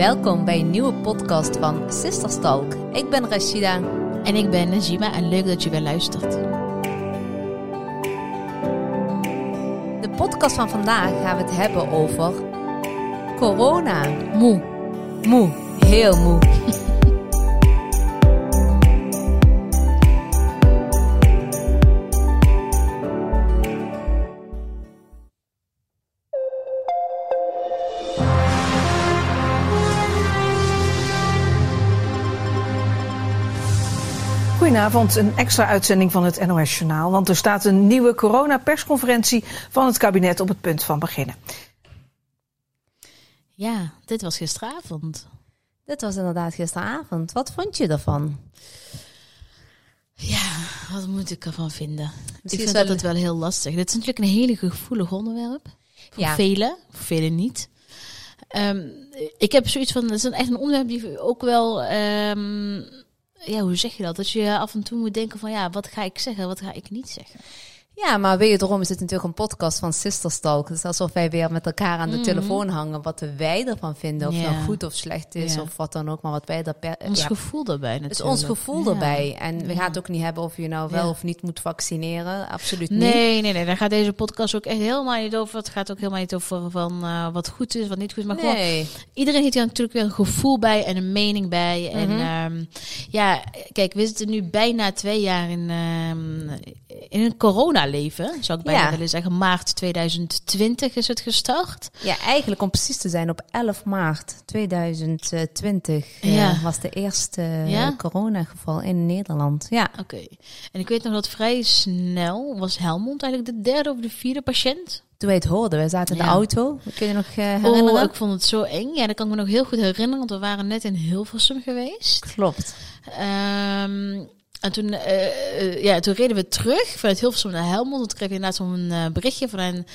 Welkom bij een nieuwe podcast van Sisterstalk. Ik ben Rashida. En ik ben Najima en leuk dat je weer luistert. De podcast van vandaag gaan we het hebben over corona. Moe. Moe, heel moe. Goedenavond, een extra uitzending van het NOS Journaal. Want er staat een nieuwe coronapersconferentie van het kabinet op het punt van beginnen. Ja, dit was gisteravond. Dit was inderdaad gisteravond. Wat vond je ervan? Ja, wat moet ik ervan vinden? Misschien ik vind dat wel- het wel heel lastig. Dit is natuurlijk een hele gevoelig onderwerp. Voor Ja. velen, voor velen niet. Ehm, ik heb zoiets van, het is een, echt een onderwerp die ook wel, ehm, ja, hoe zeg je dat? Dat je af en toe moet denken van, ja, wat ga ik zeggen, wat ga ik niet zeggen? Ja, maar wederom is het natuurlijk een podcast van Sisterstalk. Het is alsof wij weer met elkaar aan de Mhm. telefoon hangen. Wat wij ervan vinden. Of het Ja. nou goed of slecht is. Ja. Of wat dan ook. Maar wat wij er per, Ons ja, gevoel Het natuurlijk. is ons gevoel erbij. En we gaan het ook niet hebben of je nou wel of niet moet vaccineren. Absoluut niet. Nee, nee, nee. Daar gaat deze podcast ook echt helemaal niet over. Het gaat ook helemaal niet over van eh, wat goed is, wat niet goed is. Maar gewoon, Nee. iedereen heeft hier natuurlijk weer een gevoel bij en een mening bij. En Mhm. ehm, ja, kijk, we zitten nu bijna twee jaar in, ehm, in een coronaleven. Zou ik bijna Ja. willen zeggen. Maart 2020 is het gestart. Ja, eigenlijk om precies te zijn op 11 maart 2020 eh, Ja. was de eerste eh, Ja? coronageval in Nederland. Ja. Oké. En ik weet nog dat vrij snel was Helmond eigenlijk de derde of de vierde patiënt. Toen wij het hoorden, we zaten in de Ja. auto. Kun je nog eh, herinneren? Oh, ik vond het zo eng. Ja, dat kan ik me nog heel goed herinneren. Want we waren net in Hilversum geweest. Klopt. Ehm, en toen, eh, eh, ja, toen reden we terug vanuit Hilversum naar Helmond. Toen kreeg ik inderdaad zo'n eh, berichtje van een,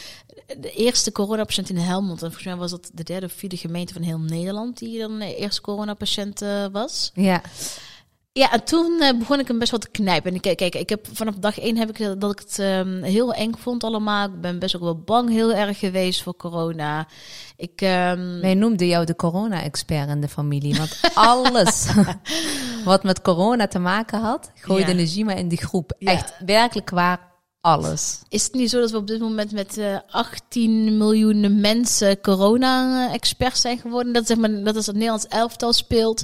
de eerste coronapatiënt in Helmond. En volgens mij was dat de derde of vierde gemeente van heel Nederland die dan de eerste coronapatiënt was. Ja. Ja, en toen eh, begon ik hem best wel te knijpen. En kijk, kijk, ik heb vanaf dag één heb ik dat ik het ehm, heel eng vond allemaal. Ik ben best ook wel bang heel erg geweest voor corona. Ik, ehm, Wij noemden jou de corona-expert in de familie. Want alles wat met corona te maken had, gooide Ja. Najima in die groep. Ja. Echt werkelijk waar alles. Is het niet zo dat we op dit moment met eh 18 miljoen mensen corona-experts zijn geworden? Dat, zeg maar, dat is het Nederlands elftal speelt.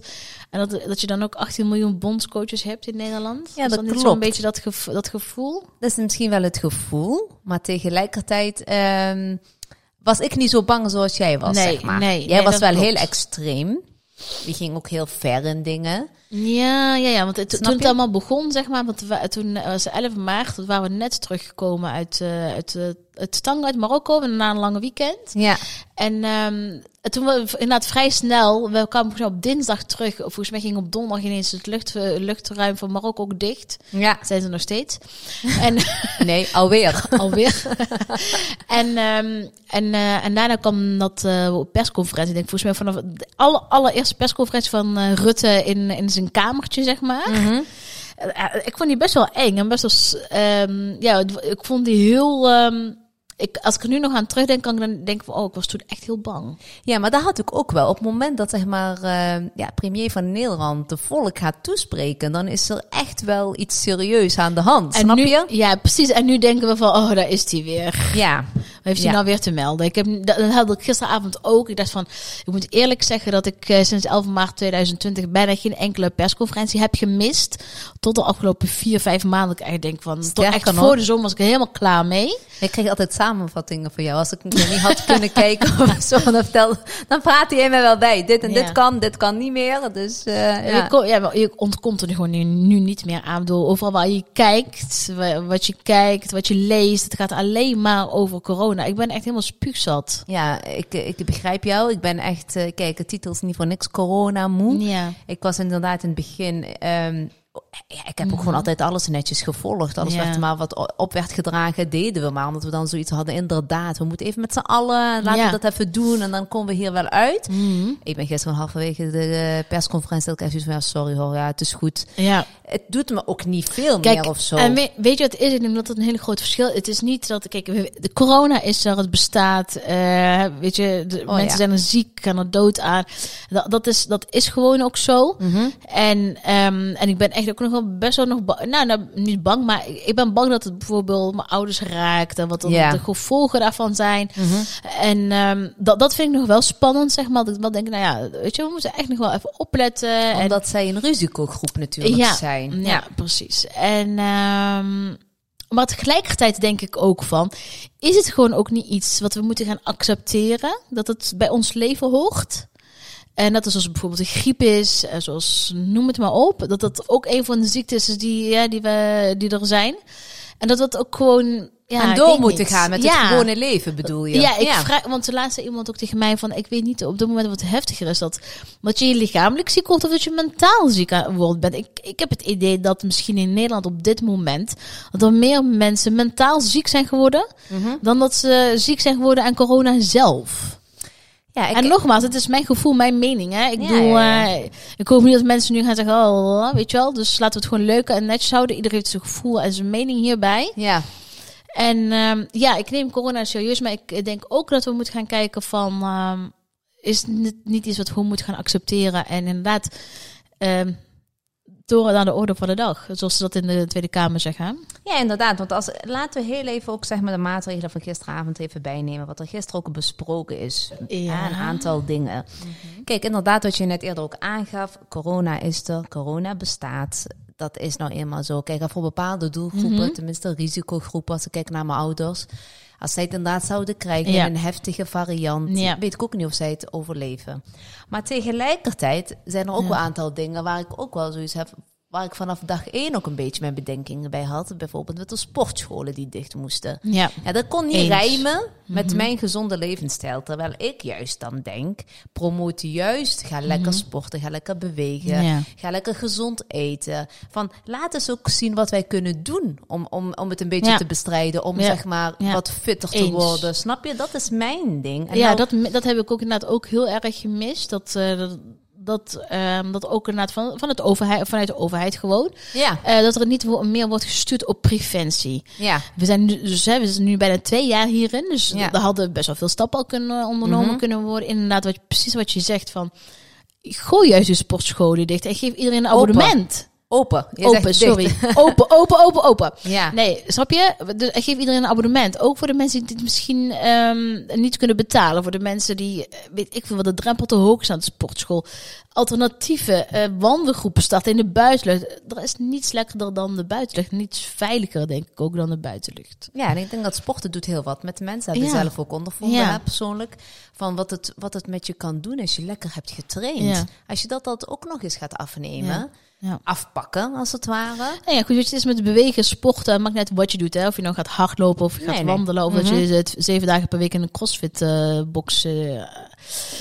En dat, dat je dan ook 18 miljoen bondscoaches hebt in Nederland. Ja, is dat niet klopt. zo'n beetje dat, gevo- dat gevoel? Dat is misschien wel het gevoel, maar tegelijkertijd ehm, was ik niet zo bang zoals jij was, Nee, zeg maar. nee, jij nee, was dat wel klopt. heel extreem. Je ging ook heel ver in dingen. Ja, ja, ja. Want het, toen het allemaal begon, zeg maar, want we, toen eh, was 11 maart, toen waren we net teruggekomen uit, eh uit eh, het stang uit Marokko, na een lange weekend. Ja, En ehm, toen we inderdaad vrij snel, we kwamen op dinsdag terug. Volgens mij ging op donderdag ineens het lucht, eh, luchtruim van Marokko ook dicht. ja. Zijn ze nog steeds. En Nee, alweer. alweer. en, ehm, en, eh, en daarna kwam dat eh, persconferentie. Ik denk volgens mij vanaf de alle, allereerste persconferentie van Rutte in, in zijn kamertje, zeg maar. Mhm. Ik vond die best wel eng en best wel. ehm, ja, ik vond die heel. ehm, ik, als ik er nu nog aan terugdenk, kan ik dan denken van, oh, ik was toen echt heel bang. Ja, maar dat had ik ook wel. Op het moment dat zeg maar, eh, ja, premier van Nederland de volk gaat toespreken, dan is er echt wel iets serieus aan de hand. En snap nu, je? Ja, precies. En nu denken we van, oh, daar is hij weer. Ja. Heeft hij nou weer te melden? Ik heb, dat dat had ik gisteravond ook. Ik dacht van, ik moet eerlijk zeggen dat ik eh, sinds 11 maart 2020 bijna geen enkele persconferentie heb gemist. Tot de afgelopen vier, vijf maanden. Ik eigenlijk denk van, tot echt voor de zomer was ik er helemaal klaar mee. Ik kreeg altijd samenvattingen van jou. Als ik niet had kunnen kijken of zo, dan, vertelde, dan praatte jij mij wel bij. Dit en dit kan, dit kan niet meer. Dus eh, ja. Je, ja, ontkomt er nu gewoon nu, nu niet meer aan. Ik bedoel, overal waar je kijkt, wa- wat je kijkt, wat je leest, het gaat alleen maar over corona. Ik ben echt helemaal spuugzat. Ja, ik, ik begrijp jou. Ik ben echt, eh, kijk, de titel is niet voor niks corona moe. Ja. Ik was inderdaad in het begin, ehm, ja, ik heb ook gewoon altijd alles netjes gevolgd. Alles Ja. werd maar wat op werd gedragen, deden we maar. Omdat we dan zoiets hadden, inderdaad, we moeten even met z'n allen, laten Ja. we dat even doen. En dan komen we hier wel uit. Mhm. Ik ben gisteren halverwege de eh, persconferentie, dat ik echt zoiets van, ja, sorry hoor, ja, het is goed. Ja. Het doet me ook niet veel Kijk, meer of zo. en weet, weet je wat het is? Ik denk dat het een hele groot verschil Het is niet dat, kijk, de corona is er, het bestaat. eh, weet je, de Oh, mensen ja. zijn er ziek, gaan er dood aan. Dat, dat, is, dat is gewoon ook zo. Mhm. En, ehm, en ik ben echt ook nog wel best wel nog bang. Nou, nou, niet bang, maar ik ben bang dat het bijvoorbeeld mijn ouders raakt. En wat dan Ja. de gevolgen daarvan zijn. Mhm. En ehm, dat, dat vind ik nog wel spannend, zeg maar. Dat ik wel denk, nou ja, weet je, we moeten echt nog wel even opletten. En Omdat zij een risicogroep natuurlijk Ja, zijn. ja, precies. En, ehm, maar tegelijkertijd denk ik ook van, is het gewoon ook niet iets wat we moeten gaan accepteren? Dat het bij ons leven hoort? En dat is zoals bijvoorbeeld de griep is, eh, zoals noem het maar op. Dat dat ook een van de ziektes is die, ja, die, we, die er zijn. En dat dat ook gewoon... Ja, door moeten gaan met Ja. het gewone leven, bedoel je? Ja, ik vraag, want de laatste iemand ook tegen mij van, ik weet niet op dit moment wat heftiger is dat, dat je lichamelijk ziek wordt of dat je mentaal ziek wordt bent. Ik, ik heb het idee dat misschien in Nederland op dit moment dat er meer mensen mentaal ziek zijn geworden Mhm. dan dat ze ziek zijn geworden aan corona zelf. Ja, ik, en nogmaals, het is mijn gevoel, mijn mening. Hè? Ik Ja, bedoel, ja, ja. eh, ik hoop niet dat mensen nu gaan zeggen, oh, weet je wel, dus laten we het gewoon leuk en netjes houden. Iedereen heeft zijn gevoel en zijn mening hierbij. ja. En ehm, ja, ik neem corona serieus, maar ik denk ook dat we moeten gaan kijken van, ehm, is het niet iets wat we gewoon moeten gaan accepteren en inderdaad ehm door naar de orde van de dag, zoals ze dat in de Tweede Kamer zeggen. Ja, inderdaad. Want als, laten we heel even ook zeg maar, de maatregelen van gisteravond even bijnemen. Wat er gisteren ook besproken is. Ja. Een aantal dingen. Kijk, inderdaad, wat je net eerder ook aangaf. Corona is er, corona bestaat. Dat is nou eenmaal zo. Kijk, voor bepaalde doelgroepen, Mhm. tenminste risicogroepen, als ik kijk naar mijn ouders. Als zij het inderdaad zouden krijgen Ja. in een heftige variant, Ja. weet ik ook niet of zij het overleven. Maar tegelijkertijd zijn er ook wel een aantal dingen waar ik ook wel zoiets heb, waar ik vanaf dag één ook een beetje mijn bedenkingen bij had. Bijvoorbeeld met de sportscholen die dicht moesten. Ja. Ja, dat kon niet Eens. rijmen met Mhm. mijn gezonde levensstijl. Terwijl ik juist dan denk, promoot juist, ga lekker sporten, ga lekker bewegen. Mhm. Ja. Ga lekker gezond eten. Van, laat eens ook zien wat wij kunnen doen om, om, om het een beetje Ja. te bestrijden. Om zeg maar wat fitter te Eens. worden. Snap je? Dat is mijn ding. En ja, nou- dat, dat heb ik ook inderdaad ook heel erg gemist. Dat, eh, dat, ehm, dat ook inderdaad van, van het overheid, vanuit de overheid gewoon. ja, eh, dat er niet meer wordt gestuurd op preventie. ja. We zijn nu, dus, hè, we zijn nu bijna twee jaar hierin. Dus Ja. er hadden best wel veel stappen al kunnen ondernomen Mhm. kunnen worden. Inderdaad, wat, precies wat je zegt van... Gooi juist de sportscholen dicht en geef iedereen een Open. abonnement. Open. Je open, sorry. dicht. open, open, open, open. Ja. Nee, snap je? Dus geef iedereen een abonnement. Ook voor de mensen die het misschien ehm, niet kunnen betalen. Voor de mensen die, eh, weet ik veel, wat de drempel te hoog is aan de sportschool. Alternatieve eh, wandelgroepen starten in de buitenlucht. Er is niets lekkerder dan de buitenlucht. Niets veiliger, denk ik, ook dan de buitenlucht. Ja, en ik denk dat sporten doet heel wat met de mensen. Heb ik Ja. zelf ook ondervonden, Ja. persoonlijk. Van wat het, wat het met je kan doen als je lekker hebt getraind. Ja. Als je dat, dat ook nog eens gaat afnemen. Ja. Ja. Afpakken, als het ware. Ja, goed, weet je, het is met bewegen, sporten, maakt net wat je doet. Hè? Of je nou gaat hardlopen of je gaat Nee, nee. wandelen. Of Mhm. dat je het zeven dagen per week in een crossfit eh, box eh,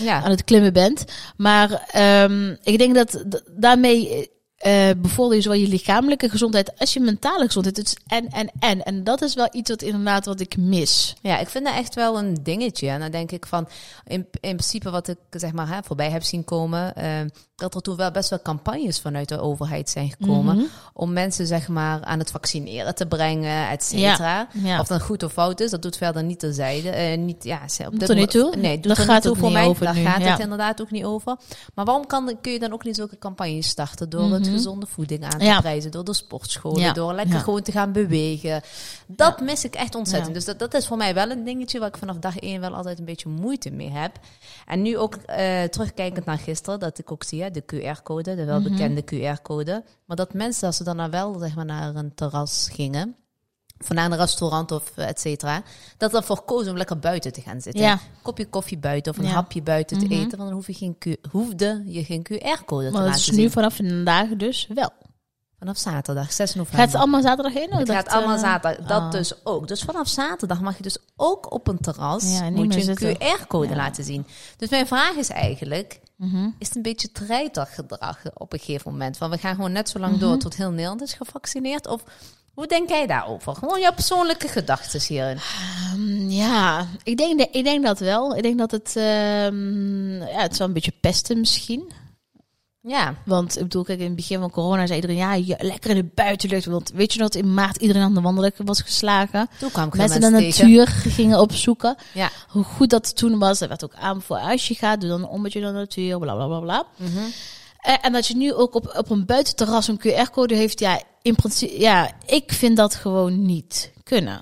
Ja. aan het klimmen bent. Maar ehm, ik denk dat daarmee eh bevorder je zowel je lichamelijke gezondheid als je mentale gezondheid. Het en, en, en. En dat is wel iets wat inderdaad wat ik mis. Ja, ik vind dat echt wel een dingetje. En dan denk ik van, in, in principe wat ik zeg maar hè, voorbij heb zien komen, eh, dat er toen wel best wel campagnes vanuit de overheid zijn gekomen Mhm. om mensen zeg maar aan het vaccineren te brengen, et cetera. Ja. Of dat goed of fout is, dat doet verder niet terzijde. Eh niet, ja, op dit er niet mo- toe? Nee, doet er gaat niet toe het voor mij. over Daar nu, gaat ja. het inderdaad ook niet over. Maar waarom kan, kun je dan ook niet zulke campagnes starten door het Mhm. gezonde voeding aan te prijzen, door de sportscholen, door lekker gewoon te gaan bewegen. Dat mis ik echt ontzettend. Dus dat, dat is voor mij wel een dingetje waar ik vanaf dag één wel altijd een beetje moeite mee heb. En nu ook eh, terugkijkend naar gisteren, dat ik ook zie, hè, de QR-code, de welbekende QR-code. Maar dat mensen, als ze dan nou wel zeg maar, naar een terras gingen, of naar een restaurant of eh, et cetera, dat dan voor kozen om lekker buiten te gaan zitten. Ja. Een kopje koffie buiten of een Ja. hapje buiten te Mhm. eten, want dan hoef je geen Q- hoefde je geen QR-code te Maar dat laten is zien. nu vanaf vandaag dus wel. Vanaf zaterdag, 6 november. Gaat het allemaal zaterdag in? Het gaat allemaal zaterdag. Dat ah. dus ook. Dus vanaf zaterdag mag je dus ook op een terras Ja, moet je een. QR-code Ja. laten zien. Dus mijn vraag is eigenlijk, Mhm. is het een beetje treitergedrag op een gegeven moment. Van we gaan gewoon net zo lang Mhm. door tot heel Nederland is gevaccineerd. Of hoe denk jij daarover? Gewoon jouw persoonlijke gedachten hierin. Ehm, ja, ik denk, de- ik denk dat wel. Ik denk dat het, ehm, ja, het is wel een beetje pesten misschien. Ja, Want ik bedoel, kijk, in het begin van corona zei iedereen, ja, lekker in de buitenlucht. Want weet je dat in maart iedereen aan de wandelen was geslagen? toen kwam ik Mensen de mensen tegen. natuur gingen opzoeken. Ja. Hoe goed dat toen was. Er werd ook aan voor als je gaat, doe dan een ommetje door de natuur, bla bla bla bla. Mhm. Eh, en dat je nu ook op, op een buitenterras een QR-code heeft, ja, in principe, ja, ik vind dat gewoon niet kunnen.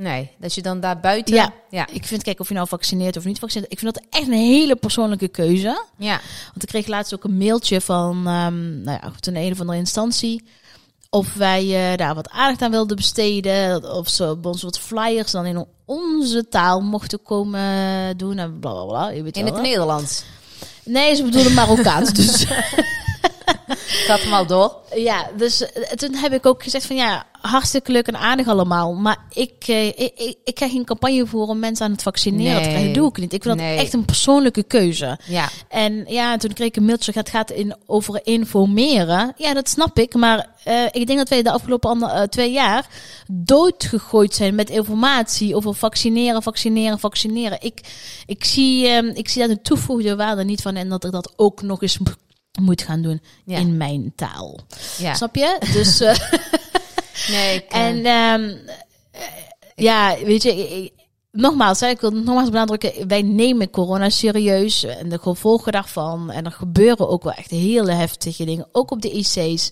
Nee, dat je dan daar buiten... Ja. ja. Ik vind, kijk, of je nou vaccineert of niet vaccineert, ik vind dat echt een hele persoonlijke keuze. ja. Want ik kreeg laatst ook een mailtje van, ehm, nou ja, van een of andere instantie. Of wij eh, daar wat aandacht aan wilden besteden. Of ze op ons wat flyers dan in onze taal mochten komen doen. En bla bla bla. Je weet In wel, het? Nederlands. Nee, ze bedoelen Marokkaans. dus Gaat hem al door. ja, dus eh, toen heb ik ook gezegd van ja, hartstikke leuk en aardig allemaal. Maar ik, eh, ik, ik, ga geen campagne voeren om mensen aan het vaccineren Nee. Dat doe ik niet. Ik vind Nee. dat echt een persoonlijke keuze. Ja. En ja, toen kreeg ik een mailtje, het gaat in, over informeren. Ja, dat snap ik. Maar eh, ik denk dat wij de afgelopen ander, eh, twee jaar doodgegooid zijn met informatie over vaccineren, vaccineren, vaccineren. Ik, ik, zie, ehm, ik zie daar de toevoegde waarde niet van en dat ik dat ook nog eens moet gaan doen Ja. in mijn taal. ja. Snap je? Dus, eh, Nee, ik, eh, en ehm, eh, ja, weet je, ik- nogmaals, ik wil nogmaals benadrukken, wij nemen corona serieus en de gevolgen daarvan. En er gebeuren ook wel echt hele heftige dingen, ook op de IC's.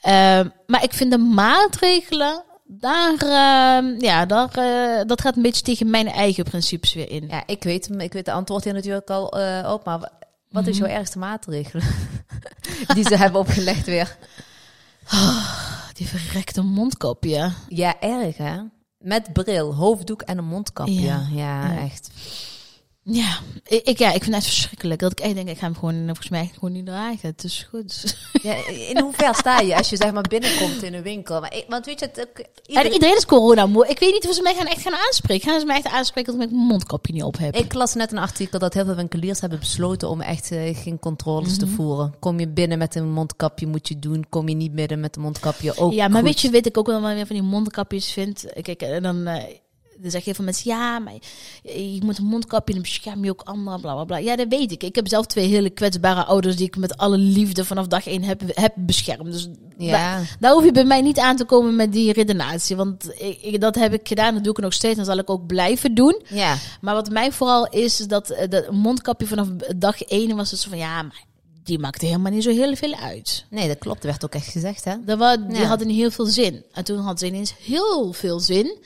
Ehm, maar ik vind de maatregelen, daar, ehm, ja, daar, dat gaat een beetje tegen mijn eigen principes weer in. ja, ik weet hem. Ik weet de antwoord hier natuurlijk al op. Maar wat is jouw ergste maatregel? Die ze hebben opgelegd weer. Die verrekte mondkapje. Ja, erg hè? Met bril, hoofddoek en een mondkapje. Ja. Ja, Ja. echt. Ja ik, ja, ik vind het verschrikkelijk. Dat ik echt denk, ik ga hem gewoon, volgens mij gewoon niet dragen. Het is goed. Ja, in hoever sta je als je zeg maar binnenkomt in een winkel? Maar want weet je, het, ook, En iedereen- is corona moe. Ik weet niet of ze mij gaan echt gaan aanspreken. Gaan ze mij echt aanspreken dat ik mijn mondkapje niet op heb? ik las net een artikel dat heel veel winkeliers hebben besloten om echt eh, geen controles te Mhm. voeren. Kom je binnen met een mondkapje, moet je doen. Kom je niet binnen met een mondkapje, ook ja, maar goed. weet je, weet ik ook wel weer van die mondkapjes vind. Kijk, en dan, eh, dan zeggen heel veel mensen, ja, maar je moet een mondkapje, dan bescherm je ook anderen, bla bla bla. Ja, dat weet ik. Ik heb zelf twee hele kwetsbare ouders die ik met alle liefde vanaf dag één heb, heb beschermd. Dus Ja, Daar hoef je bij mij niet aan te komen met die redenatie. Want ik, ik- dat heb ik gedaan, dat doe ik nog steeds en zal ik ook blijven doen. ja. Maar wat mij vooral is, is dat eh, dat mondkapje vanaf dag één was het zo van ja, maar die maakte helemaal niet zo heel veel uit. Nee, dat klopt. Dat werd ook echt gezegd, hè? Dat die Ja. hadden niet heel veel zin. En toen had ze ineens heel veel zin.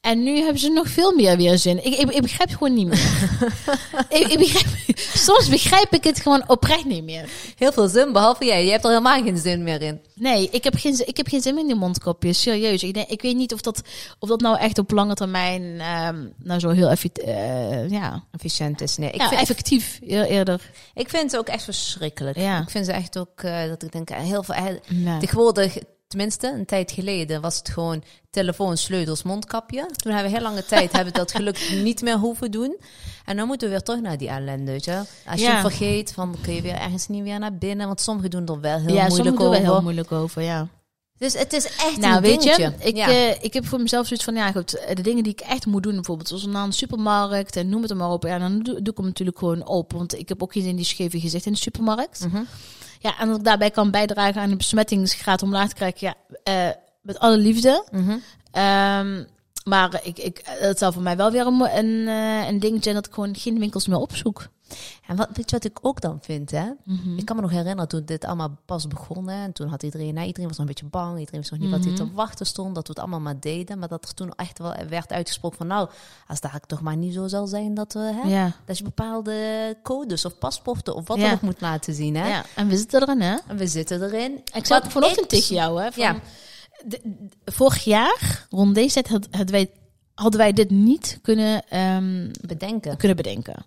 En nu hebben ze nog veel meer weer zin. Ik, ik, ik begrijp het gewoon niet meer. ik, ik begrijp, soms begrijp ik het gewoon oprecht niet meer. Heel veel zin, behalve jij. Je hebt er helemaal geen zin meer in. Nee, ik heb geen, zin- ik heb geen zin meer in die mondkapjes. Serieus. Ik, denk, ik weet niet of dat, of dat nou echt op lange termijn ehm, nou zo heel eh, ja, Efficiënt is. Nee, ik, ja, vind, effectief eer- eerder. ik vind ze ook echt verschrikkelijk. Ja. Ik vind ze echt ook, eh, dat ik denk, eh, heel veel... Ja. Tegenwoordig, tenminste, een tijd geleden was het gewoon telefoon, sleutels, mondkapje. Toen hebben we heel lange tijd hebben we dat gelukkig niet meer hoeven doen. En dan moeten we weer terug naar die ellende, weet je. Als je Ja. vergeet, van kun je weer ergens niet weer naar binnen. Want sommigen doen er wel heel ja, moeilijk sommigen doen over. wel heel moeilijk over, ja. Dus het is echt Nou, een weet dingetje. je, ik, ja. eh, ik heb voor mezelf zoiets van, ja goed, eh, de dingen die ik echt moet doen, bijvoorbeeld zoals naar een supermarkt en noem het maar op, ja, dan doe, doe ik hem natuurlijk gewoon op, want ik heb ook geen zin in die scheve gezicht in de supermarkt. Mhm. Ja, en dat ik daarbij kan bijdragen aan de besmettingsgraad omlaag te krijgen, ja, eh, met alle liefde. Mhm. Ehm, maar ik, ik, het zal voor mij wel weer een, een, eh, een ding zijn dat ik gewoon geen winkels meer opzoek. En wat, weet je wat ik ook dan vind, hè? Mhm. Ik kan me nog herinneren toen dit allemaal pas begon. Hè, en toen had iedereen, nou, iedereen was nog een beetje bang. Iedereen wist nog niet wat hij Mhm. te wachten stond. Dat we het allemaal maar deden. Maar dat er toen echt wel werd uitgesproken van... Nou, als daar toch maar niet zo zal zijn dat, we, hè, Ja. dat je bepaalde codes of paspoorten of wat Ja. dan ook moet laten zien. Hè? ja, en we zitten erin, hè? En we zitten erin. Ik zat vanochtend ik- tegen jou, hè? Van, Ja. de- de- vorig jaar, rond deze tijd, had- hadden wij, hadden wij dit niet kunnen, ehm, Bedenken kunnen bedenken.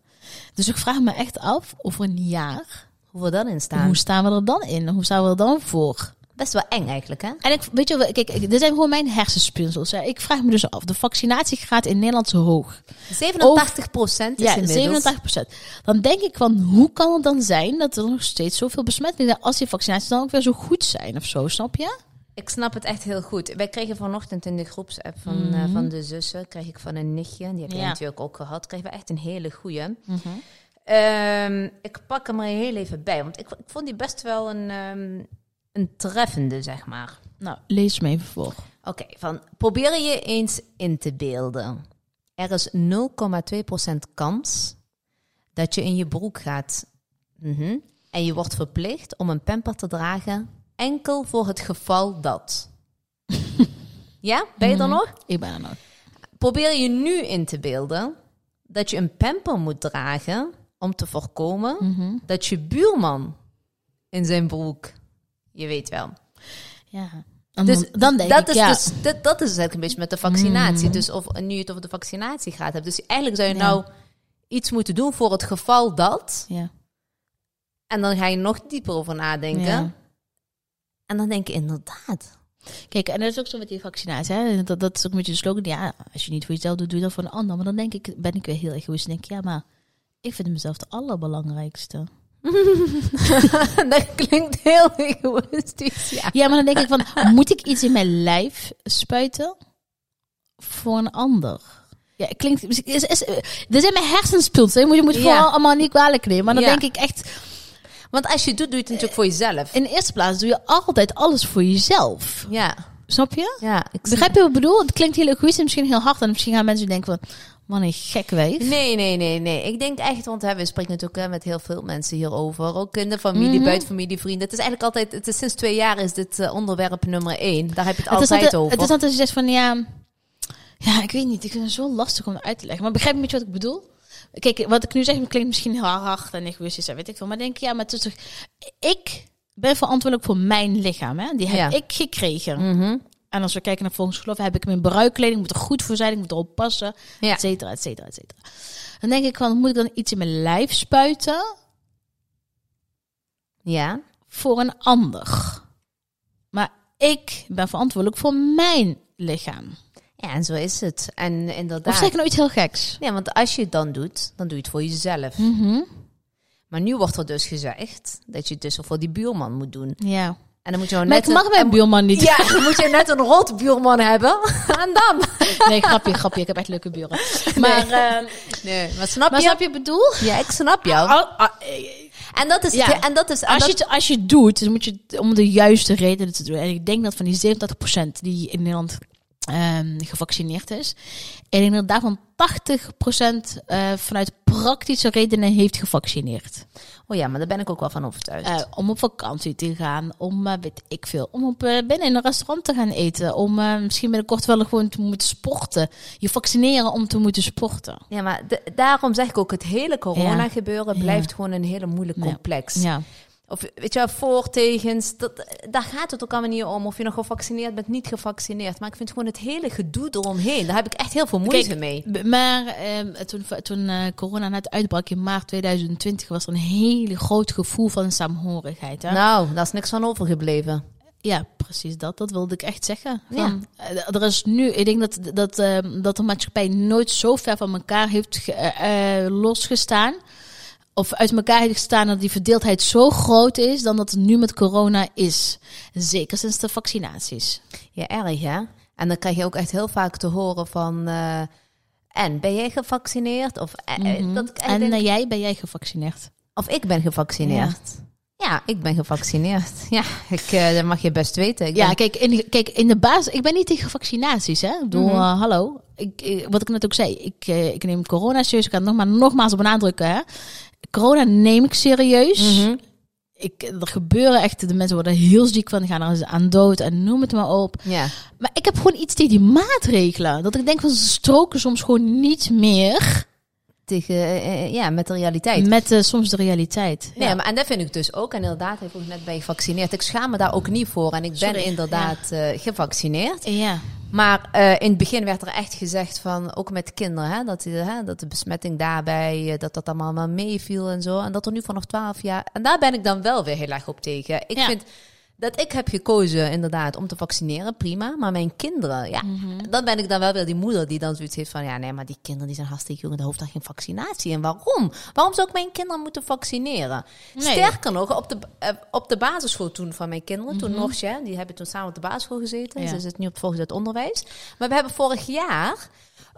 Dus ik vraag me echt af, over een jaar, hoe we dan in staan. hoe staan we er dan in? Hoe staan we er dan voor? Best wel eng eigenlijk, hè? En ik, weet je wel, kijk, ik- dit zijn gewoon mijn hersenspinsels. Hè. Ik vraag me dus af, de vaccinatiegraad in Nederland is hoog. 87 procent is Ja, inmiddels. 87%. Dan denk ik van, hoe kan het dan zijn dat er nog steeds zoveel besmettingen zijn als die vaccinaties dan ook weer zo goed zijn of zo, snap je? Ik snap het echt heel goed. Wij kregen vanochtend in de groepsapp van, eh, van de zussen, kreeg ik van een nichtje, die heb je Ja. natuurlijk ook gehad, kregen we echt een hele goeie. Ehm, ik pak hem er heel even bij, want ik, ik vond die best wel een, ehm, een treffende, zeg maar. Nou, lees me even voor. Oké, van probeer je eens in te beelden. Er is 0,2% kans dat je in je broek gaat. Mhm. En je wordt verplicht om een pamper te dragen enkel voor het geval dat. ja, ben je er nog? Ik ben er nog. Probeer je nu in te beelden dat je een pamper moet dragen om te voorkomen Mhm. dat je buurman in zijn broek, je weet wel, Ja. Dus dan, denk dat ik, is ja, dus, dat, dat is eigenlijk een beetje met de vaccinatie. Dus of nu je het over de vaccinatie gaat hebben. Dus eigenlijk zou je Ja. nou iets moeten doen voor het geval dat. ja. En dan ga je nog dieper over nadenken. Ja. En dan denk je inderdaad. Kijk, en dat is ook zo met die vaccinatie. Hè? Dat, dat is ook een beetje de slogan. Ja, als je niet voor jezelf doet, doe je dat voor een ander. Maar dan denk ik, ben ik weer heel egoïst. En denk ik, ja, maar ik vind mezelf de allerbelangrijkste. dat klinkt heel egoïstisch. Ja. Ja, maar dan denk ik van, moet ik iets in mijn lijf spuiten voor een ander? Ja, het klinkt. Is, is, is, er zijn mijn hersenspulsen. Je moet, je moet Ja. vooral allemaal niet kwalijk nemen. Maar dan Ja. denk ik echt, Want als je het doet, doe je het natuurlijk voor jezelf. in de eerste plaats doe je altijd alles voor jezelf. Ja, Snap je? ja. Ik Begrijp je wat ik bedoel? Het klinkt heel egoïstisch en misschien heel hard. En misschien gaan mensen denken van, man, een gek wijf. Nee, nee, nee, nee. Ik denk echt, want hè, we spreken natuurlijk hè, met heel veel mensen hierover. Ook in de familie, Mhm. buiten familie, vrienden. Het is eigenlijk altijd, het is sinds twee jaar is dit eh, onderwerp nummer één. Daar heb je het, altijd over. het is altijd als je zegt van, ja, ja, ik weet niet. Ik vind het zo lastig om uit te leggen. Maar begrijp je een beetje wat ik bedoel? Kijk, wat ik nu zeg klinkt misschien heel hard en egoïstisch en weet ik veel. Maar denk ja, maar het is toch... Ik ben verantwoordelijk voor mijn lichaam, hè. Die heb Ja. ik gekregen. Mhm. En als we kijken naar volgens geloof, heb ik mijn bruikkleding, moet er goed voor zijn, ik moet erop passen, Ja. et cetera, et cetera, et cetera. Dan denk ik van, moet ik dan iets in mijn lijf spuiten Ja. voor een ander? Maar ik ben verantwoordelijk voor mijn lichaam. Ja, en zo is het. En inderdaad. Of zeg ik iets heel geks? Nee, want als je het dan doet, dan doe je het voor jezelf. Mhm. Maar nu wordt er dus gezegd dat je het dus voor die buurman moet doen. Ja. En dan moet je nou Maar net ik mag een- mijn buurman niet. Ja, dan moet je net een rot buurman hebben. en dan. Nee, grapje, grapje. Ik heb echt leuke buren. Maar, ehm, Nee, maar snap maar je? snap je bedoel? Ja, ik snap jou. Oh, ah, eh, En dat is, Ja. het- en dat is, en Als dat- je, het, als je het doet, dan moet je het om de juiste redenen te doen. En ik denk dat van die 87% die in Nederland ehm, gevaccineerd is, en dat daarvan 80% eh, vanuit praktische redenen heeft gevaccineerd. Oh ja, maar daar ben ik ook wel van overtuigd. Eh, om op vakantie te gaan, om eh, weet ik veel, om op, binnen in een restaurant te gaan eten, om misschien binnenkort wel gewoon te moeten sporten. Je vaccineren om te moeten sporten. ja, maar daarom zeg ik ook, het hele corona gebeuren Ja. blijft gewoon een hele moeilijk complex. Ja. Of weet je, wel, voor, tegens, dat, daar gaat het ook allemaal niet om. Of je nog gevaccineerd bent, niet gevaccineerd. Maar ik vind gewoon het hele gedoe eromheen. Daar heb ik echt heel veel moeite Kijk, mee. Maar ehm, toen, toen eh, corona net uitbrak in maart 2020 was er een hele groot gevoel van saamhorigheid. Hè? Nou, daar is niks van overgebleven. Ja, precies dat. Dat wilde ik echt zeggen. Van, eh, Er is nu, ik denk dat, dat, ehm, dat de maatschappij nooit zo ver van elkaar heeft eh, losgestaan. Of uit elkaar gestaan dat die verdeeldheid zo groot is dan dat het nu met corona is. Zeker sinds de vaccinaties. Ja, erg hè? En dan krijg je ook echt heel vaak te horen van... eh, en, ben jij gevaccineerd? Of, eh, eh, dat ik echt En denk- jij, ben jij gevaccineerd? of ik ben gevaccineerd. Ja, ik ben gevaccineerd. Ja, ik, dat mag je best weten. Ik Ja, ben- kijk, in de, kijk, in de basis, ik ben niet tegen vaccinaties, hè. Ik bedoel, Mhm. hallo, ik, ik- wat ik net ook zei, ik, ik neem corona serieus. Ik ga het nog maar nogmaals benadrukken, hè. Corona neem ik serieus. Mhm. Ik, er gebeuren echt, de mensen worden heel ziek van, gaan er aan dood en noem het maar op. ja. Maar ik heb gewoon iets tegen die maatregelen. Dat ik denk van, ze stroken soms gewoon niet meer Tegen, eh, eh, ja, met de realiteit. met eh, soms de realiteit. Nee, Ja. maar en dat vind ik dus ook. En inderdaad, ik ook net ben gevaccineerd. Ik schaam me daar ook niet voor. En ik ben Sorry, inderdaad gevaccineerd. ja. Maar in het begin werd er echt gezegd van, ook met kinderen, hè, dat, hè, dat de besmetting daarbij, dat dat allemaal meeviel en zo. En dat er nu vanaf 12 jaar. En daar ben ik dan wel weer heel erg op tegen. Ik Ja. vind dat ik heb gekozen inderdaad om te vaccineren, prima. Maar mijn kinderen, ja, dan ben ik dan wel weer die moeder die dan zoiets heeft van, ja nee, maar die kinderen die zijn hartstikke jong, daar hoeft dan geen vaccinatie. En waarom? Waarom zou ik mijn kinderen moeten vaccineren? Nee. Sterker nog, op de, eh, op de basisschool toen van mijn kinderen, toen nog, ja, die hebben toen samen op de basisschool gezeten. Ja. Ze zitten nu op het voorgezet onderwijs. Maar we hebben vorig jaar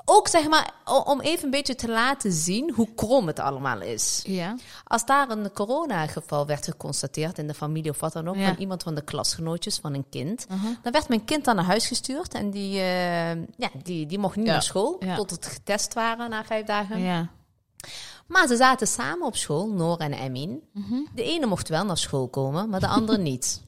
ook zeg maar, om even een beetje te laten zien hoe krom het allemaal is. Ja. Als daar een coronageval werd geconstateerd in de familie of wat dan ook, Ja. van iemand van de klasgenootjes van een kind, dan werd mijn kind dan naar huis gestuurd en die, eh, ja, die, die mocht niet Ja. naar school Ja. tot het getest waren na vijf dagen. Ja. Maar ze zaten samen op school, Noor en Emin. Mhm. De ene mocht wel naar school komen, maar de andere niet.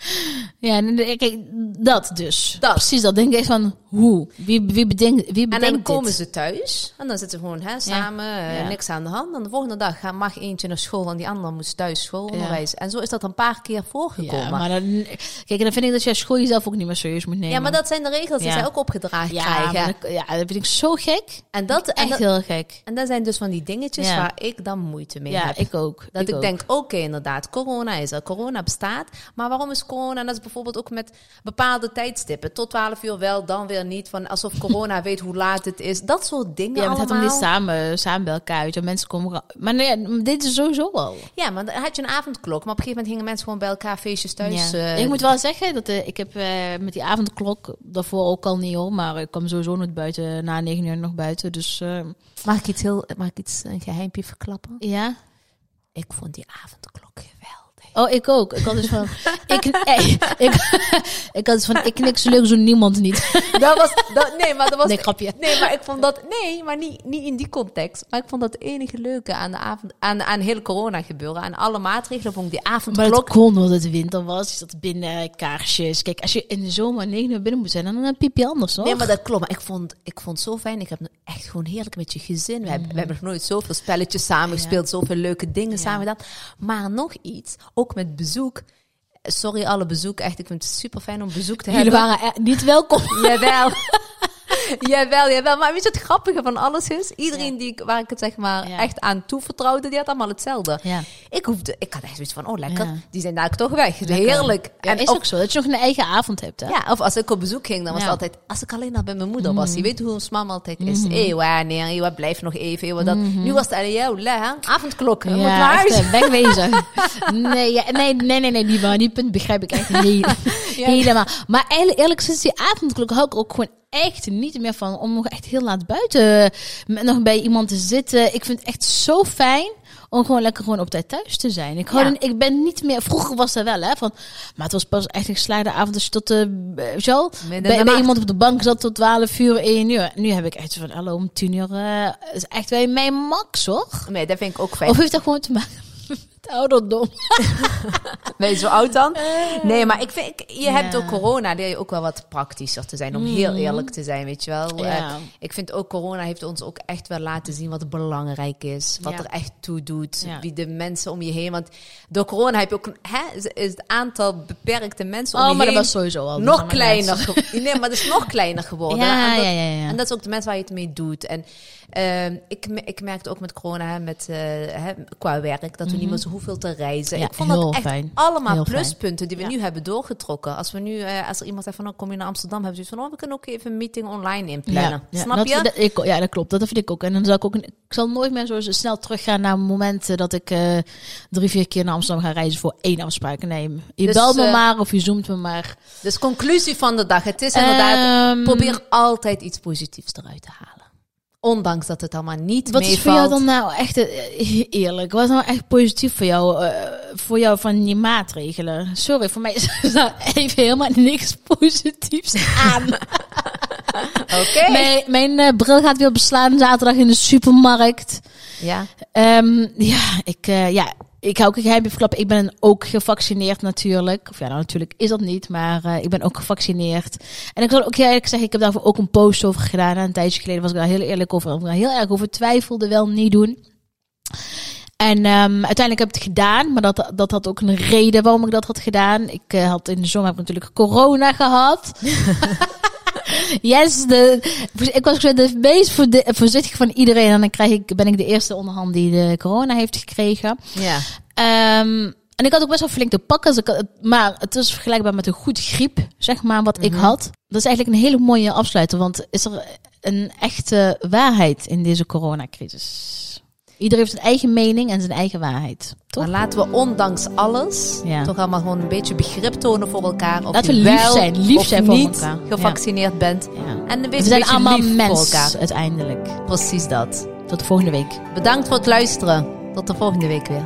Ja, en kijk, dat dus. Dat. Precies, dat denk ik echt van, hoe? Wie, wie bedenkt, wie En bedenkt dan komen dit? ze thuis en dan zitten ze gewoon hè, samen, eh, Ja. niks aan de hand. En de volgende dag mag eentje naar school en die andere moest thuis schoolonderwijs. En zo is dat een paar keer voorgekomen. Ja, maar dan, kijk, en dan vind ik dat je school jezelf ook niet meer serieus moet nemen. Ja, maar dat zijn de regels die Ja. zij ook opgedragen ja, krijgen. ja, dat vind ik zo gek. en, dat, en, Echt dat, heel gek. en dat zijn dus van die dingetjes Ja. waar ik dan moeite mee Ja, heb. ik ook. dat ik, ook. denk, oké, inderdaad, corona is er, corona bestaat. Maar waarom is corona, en dat is bijvoorbeeld ook met bepaalde tijdstippen. Tot 12 uur wel, dan weer niet. Van alsof corona weet hoe laat het is. Dat soort dingen Ja, maar het om dit samen, samen bij elkaar uit. En mensen komen... Maar nee, dit is sowieso al. Ja, maar dan had je een avondklok. Maar op een gegeven moment gingen mensen gewoon bij elkaar feestjes thuis. Ja. eh, ik moet wel zeggen, dat eh, ik heb eh, met die avondklok, daarvoor ook al niet hoor, maar ik kwam sowieso nooit buiten, na negen uur nog buiten. Dus Mag ik iets heel, mag ik iets, een geheimpje verklappen? ja. Ik vond die avondklok geweldig. Oh, ik ook. Ik had dus van, ik, eh, ik, ik had van, ik niks leuk zo niemand niet. Dat was, dat, nee, maar dat was Nee, grapje. Nee, maar ik vond dat. Nee, maar niet, niet in die context. Maar ik vond dat het enige leuke aan de avond. Aan, aan hele corona gebeuren. Aan alle maatregelen vond ik die Maar avondklok. het kon omdat het winter was. Je zat binnen, kaarsjes. Kijk, als je in de zomer negen uur binnen moet zijn, dan piep je anders, hoor. Nee, maar dat klopt. Maar ik vond, ik vond het zo fijn. Ik heb echt gewoon heerlijk met je gezin. We, hebben, we hebben nog nooit zoveel spelletjes samen gespeeld. Zoveel leuke dingen samen gedaan. Maar nog iets. Ook met bezoek. Sorry, alle bezoek. Echt, ik vind het super fijn om bezoek te Jullie hebben. waren er niet welkom. Jawel. jawel, jawel. Maar weet je wat het grappige van alles is? Iedereen die ik, waar ik het zeg maar Ja. echt aan toevertrouwde, die had allemaal hetzelfde. Ja. Ik hoefde, ik had echt zoiets van, oh lekker, die zijn daar toch weg. Heerlijk. En is ook zo. Dat je nog een eigen avond hebt, hè? ja, of als ik op bezoek ging, dan was het altijd, als ik alleen nog bij mijn moeder Mhm. was. Je weet hoe ons mama altijd is. Eeuw, nee, eeuw, blijf nog even. Dat. Nu was het alleen jou, hè? avondklok, naar Mhm. Ja, huis. eh, wegwezen. nee, ja, nee, nee, nee, nee, die, die punt begrijp ik echt heel, helemaal. Maar eigenlijk, eerlijk sinds die avondklok hou ik ook gewoon echt niet meer van om nog echt heel laat buiten met nog bij iemand te zitten. Ik vind het echt zo fijn om gewoon lekker gewoon op tijd thuis te zijn. Ik, hou Ja. ik ben niet meer, vroeger was dat wel hè, van, maar het was pas echt een geslaagde avond je tot de, uh, zo, bij, de iemand op de bank zat tot 12 uur, 1 uur. Nu heb ik echt zo van, hallo, om 10 uur eh, is echt bij mijn max hoor. Nee, dat vind ik ook fijn. Of heeft dat gewoon te maken ouderdom? Ben je zo oud dan? Nee, maar ik vind, ik- je hebt ook corona, leer je ook wel wat praktischer te zijn. Om heel eerlijk te zijn, weet je wel. Ja. Eh, ik vind ook corona heeft ons ook echt wel laten zien wat belangrijk is. Wat Ja. er echt toe doet. Wie de mensen om je heen. Want door corona heb je ook, hè, is, het aantal beperkte mensen om Oh, je maar dat heen was sowieso al. nog kleiner. ge- nee, maar het is nog kleiner geworden. Ja, en, dat, ja, ja, ja. en dat is ook de mensen waar je het mee doet. En ehm, ik, ik merkte ook met corona, met, eh, hè, qua werk, dat we niet meer zo hoeveel te reizen. Ja, ik vond heel dat echt fijn. allemaal Heel pluspunten die we Ja. nu hebben doorgetrokken. Als we nu, eh, als er iemand zegt van, oh, kom je naar Amsterdam, hebben ze zoiets van, oh, we kunnen ook even een meeting online inplannen. ja, Snap dat, je? Dat, ik, ja, dat klopt. Dat vind ik ook. En dan zal ik ook. Ik zal nooit meer zo snel teruggaan naar momenten dat ik eh, drie, vier keer naar Amsterdam ga reizen voor één afspraak. Nee, je Dus, belt me eh, maar of je zoomt me maar. Dus conclusie van de dag. Het is inderdaad, Ehm, probeer altijd iets positiefs eruit te halen. Ondanks dat het allemaal niet Wat is voor jou dan nou echt eh, eerlijk? Wat is nou echt positief voor jou, eh, voor jou van die maatregelen? Sorry, voor mij is daar even helemaal niks positiefs aan. Oké. Mijn, mijn eh, bril gaat weer beslaan zaterdag in de supermarkt. Ja. Ehm, ja, ik, eh, ja, ik hou ook een geheim verklappen. Ik ben ook gevaccineerd natuurlijk. Of ja, nou, natuurlijk is dat niet, maar eh, ik ben ook gevaccineerd. En ik zal ook eerlijk zeggen, ik heb daarvoor ook een post over gedaan. En een tijdje geleden was ik daar heel eerlijk over. Heel erg over twijfelde, wel niet doen. En ehm, uiteindelijk heb ik het gedaan, maar dat, dat had ook een reden waarom ik dat had gedaan. Ik eh, had in de zomer heb ik natuurlijk corona gehad. yes, de, ik was de meest voorzichtig van iedereen. En dan krijg ik, ben ik de eerste onderhand die de corona heeft gekregen. Ja. Ehm, En ik had ook best wel flink te pakken. Dus had- maar het is vergelijkbaar met een goed griep, zeg maar, wat ik Mhm. had. Dat is eigenlijk een hele mooie afsluiter. Want is er een echte waarheid in deze coronacrisis? Ieder heeft zijn eigen mening en zijn eigen waarheid. Toch? Maar laten we ondanks alles Ja. toch allemaal gewoon een beetje begrip tonen voor elkaar. Of Laten je we lief wel zijn, lief of zijn voor niet elkaar. Ja. gevaccineerd bent. Ja. En een We zijn beetje allemaal lief voor mens elkaar. uiteindelijk. Precies dat. Tot de volgende week. Bedankt voor het luisteren. Tot de volgende week weer.